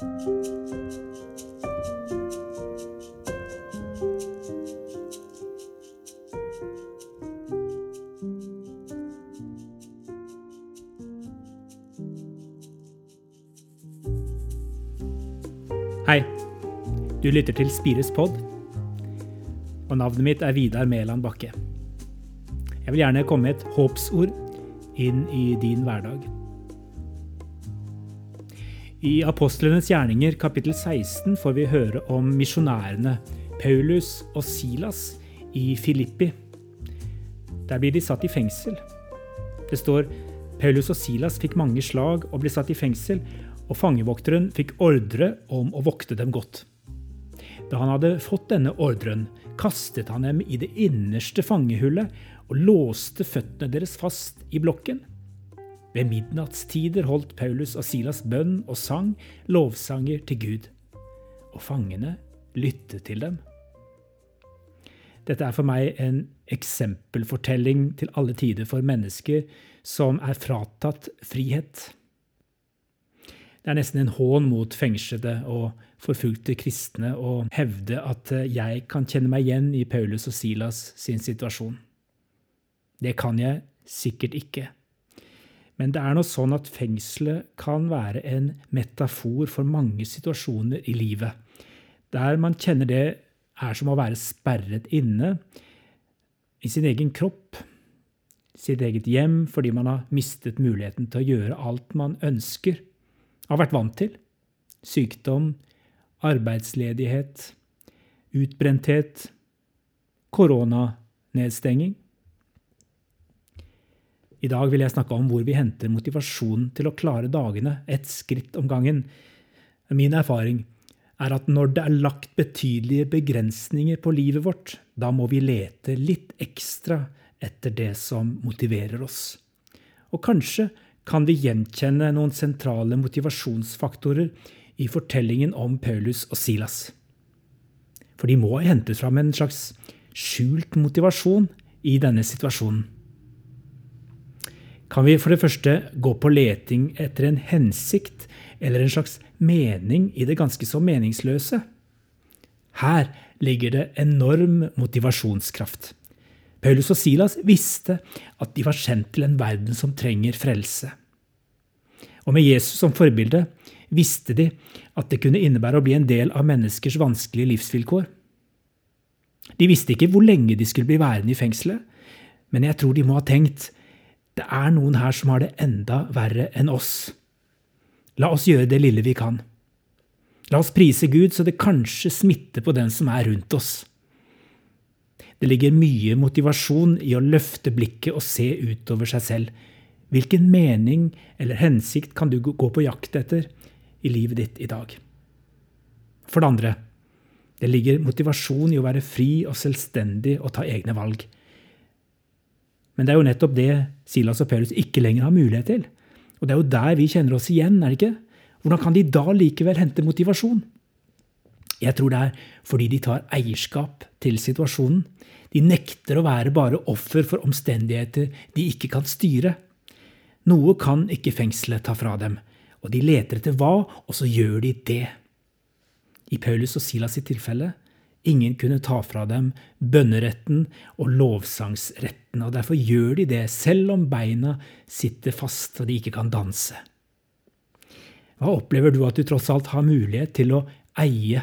Hei, du lytter til Spires pod, og navnet mitt er Vidar Mæland Bakke. Jeg vil gjerne komme med et håpsord inn i din hverdag. I Apostlenes gjerninger kapittel 16 får vi høre om misjonærene Paulus og Silas i Filippi. Der blir de satt i fengsel. Det står Paulus og Silas fikk mange slag og ble satt i fengsel, og fangevokteren fikk ordre om å vokte dem godt. Da han hadde fått denne ordren, kastet han dem i det innerste fangehullet og låste føttene deres fast i blokken. Ved midnattstider holdt Paulus og Silas bønn og sang lovsanger til Gud, og fangene lyttet til dem. Dette er for meg en eksempelfortelling til alle tider for mennesker som er fratatt frihet. Det er nesten en hån mot fengslede og forfulgte kristne å hevde at jeg kan kjenne meg igjen i Paulus og Silas sin situasjon. Det kan jeg sikkert ikke. Men det er nå sånn at fengselet kan være en metafor for mange situasjoner i livet, der man kjenner det er som å være sperret inne i sin egen kropp, sitt eget hjem, fordi man har mistet muligheten til å gjøre alt man ønsker har vært vant til. Sykdom, arbeidsledighet, utbrenthet, koronanedstenging. I dag vil jeg snakke om hvor vi henter motivasjon til å klare dagene ett skritt om gangen. Min erfaring er at når det er lagt betydelige begrensninger på livet vårt, da må vi lete litt ekstra etter det som motiverer oss. Og kanskje kan vi gjenkjenne noen sentrale motivasjonsfaktorer i fortellingen om Paulus og Silas. For de må hentes fram en slags skjult motivasjon i denne situasjonen. Kan vi for det første gå på leting etter en hensikt eller en slags mening i det ganske så meningsløse? Her ligger det enorm motivasjonskraft. Paulus og Silas visste at de var sendt til en verden som trenger frelse. Og med Jesus som forbilde visste de at det kunne innebære å bli en del av menneskers vanskelige livsvilkår. De visste ikke hvor lenge de skulle bli værende i fengselet, men jeg tror de må ha tenkt det er noen her som har det enda verre enn oss. La oss gjøre det lille vi kan. La oss prise Gud så det kanskje smitter på den som er rundt oss. Det ligger mye motivasjon i å løfte blikket og se utover seg selv, Hvilken mening eller hensikt kan du gå på jakt etter i livet ditt i dag? For det andre, det ligger motivasjon i å være fri og selvstendig og ta egne valg. Men det er jo nettopp det Silas og Paulus ikke lenger har mulighet til. Og det er jo der vi kjenner oss igjen, er det ikke? Hvordan kan de da likevel hente motivasjon? Jeg tror det er fordi de tar eierskap til situasjonen. De nekter å være bare offer for omstendigheter de ikke kan styre. Noe kan ikke fengselet ta fra dem, og de leter etter hva, og så gjør de det. I Paulus og Silas sitt tilfelle ingen kunne ta fra dem bønneretten og lovsangsretten, og derfor gjør de det, selv om beina sitter fast og de ikke kan danse. Hva opplever du at du tross alt har mulighet til å eie,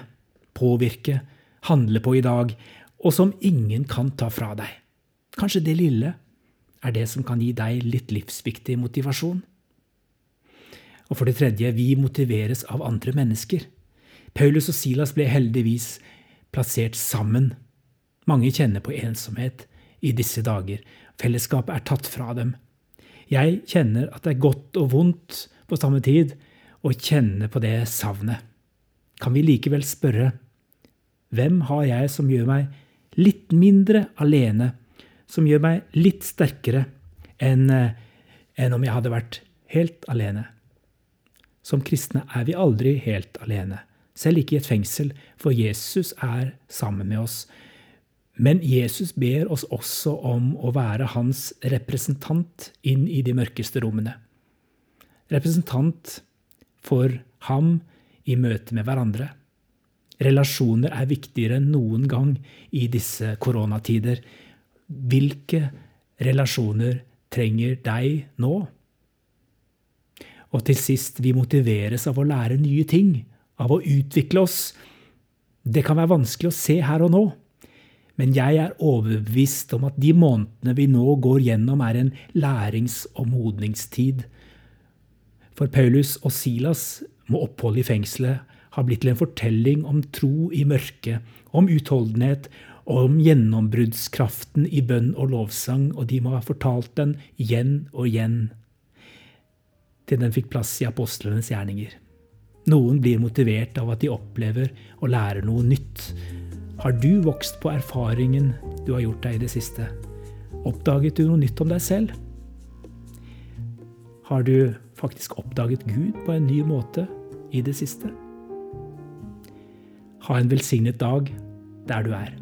påvirke, handle på i dag, og som ingen kan ta fra deg? Kanskje det lille er det som kan gi deg litt livsviktig motivasjon. Og for det tredje, vi motiveres av andre mennesker. Paulus og Silas ble heldigvis plassert sammen. Mange kjenner på ensomhet i disse dager. Fellesskapet er tatt fra dem. Jeg kjenner at det er godt og vondt på samme tid å kjenne på det savnet. Kan vi likevel spørre hvem har jeg som gjør meg litt mindre alene som gjør meg litt sterkere enn, eh, enn om jeg hadde vært helt alene. Som kristne er vi aldri helt alene, selv ikke i et fengsel, for Jesus er sammen med oss. Men Jesus ber oss også om å være hans representant inn i de mørkeste rommene. Representant for ham i møte med hverandre. Relasjoner er viktigere enn noen gang i disse koronatider. Hvilke relasjoner trenger deg nå? Og til sist, vi motiveres av å lære nye ting, av å utvikle oss. Det kan være vanskelig å se her og nå, men jeg er overbevist om at de månedene vi nå går gjennom, er en lærings- og modningstid. For Paulus og Silas må oppholdet i fengselet ha blitt til en fortelling om tro i mørket, om utholdenhet og om gjennombruddskraften i bønn og lovsang, og de må ha fortalt den igjen og igjen til den fikk plass i apostlenes gjerninger. Noen blir motivert av at de opplever og lærer noe nytt. Har du vokst på erfaringen du har gjort deg i det siste? Oppdaget du noe nytt om deg selv? Har du faktisk oppdaget Gud på en ny måte i det siste? Ha en velsignet dag der du er.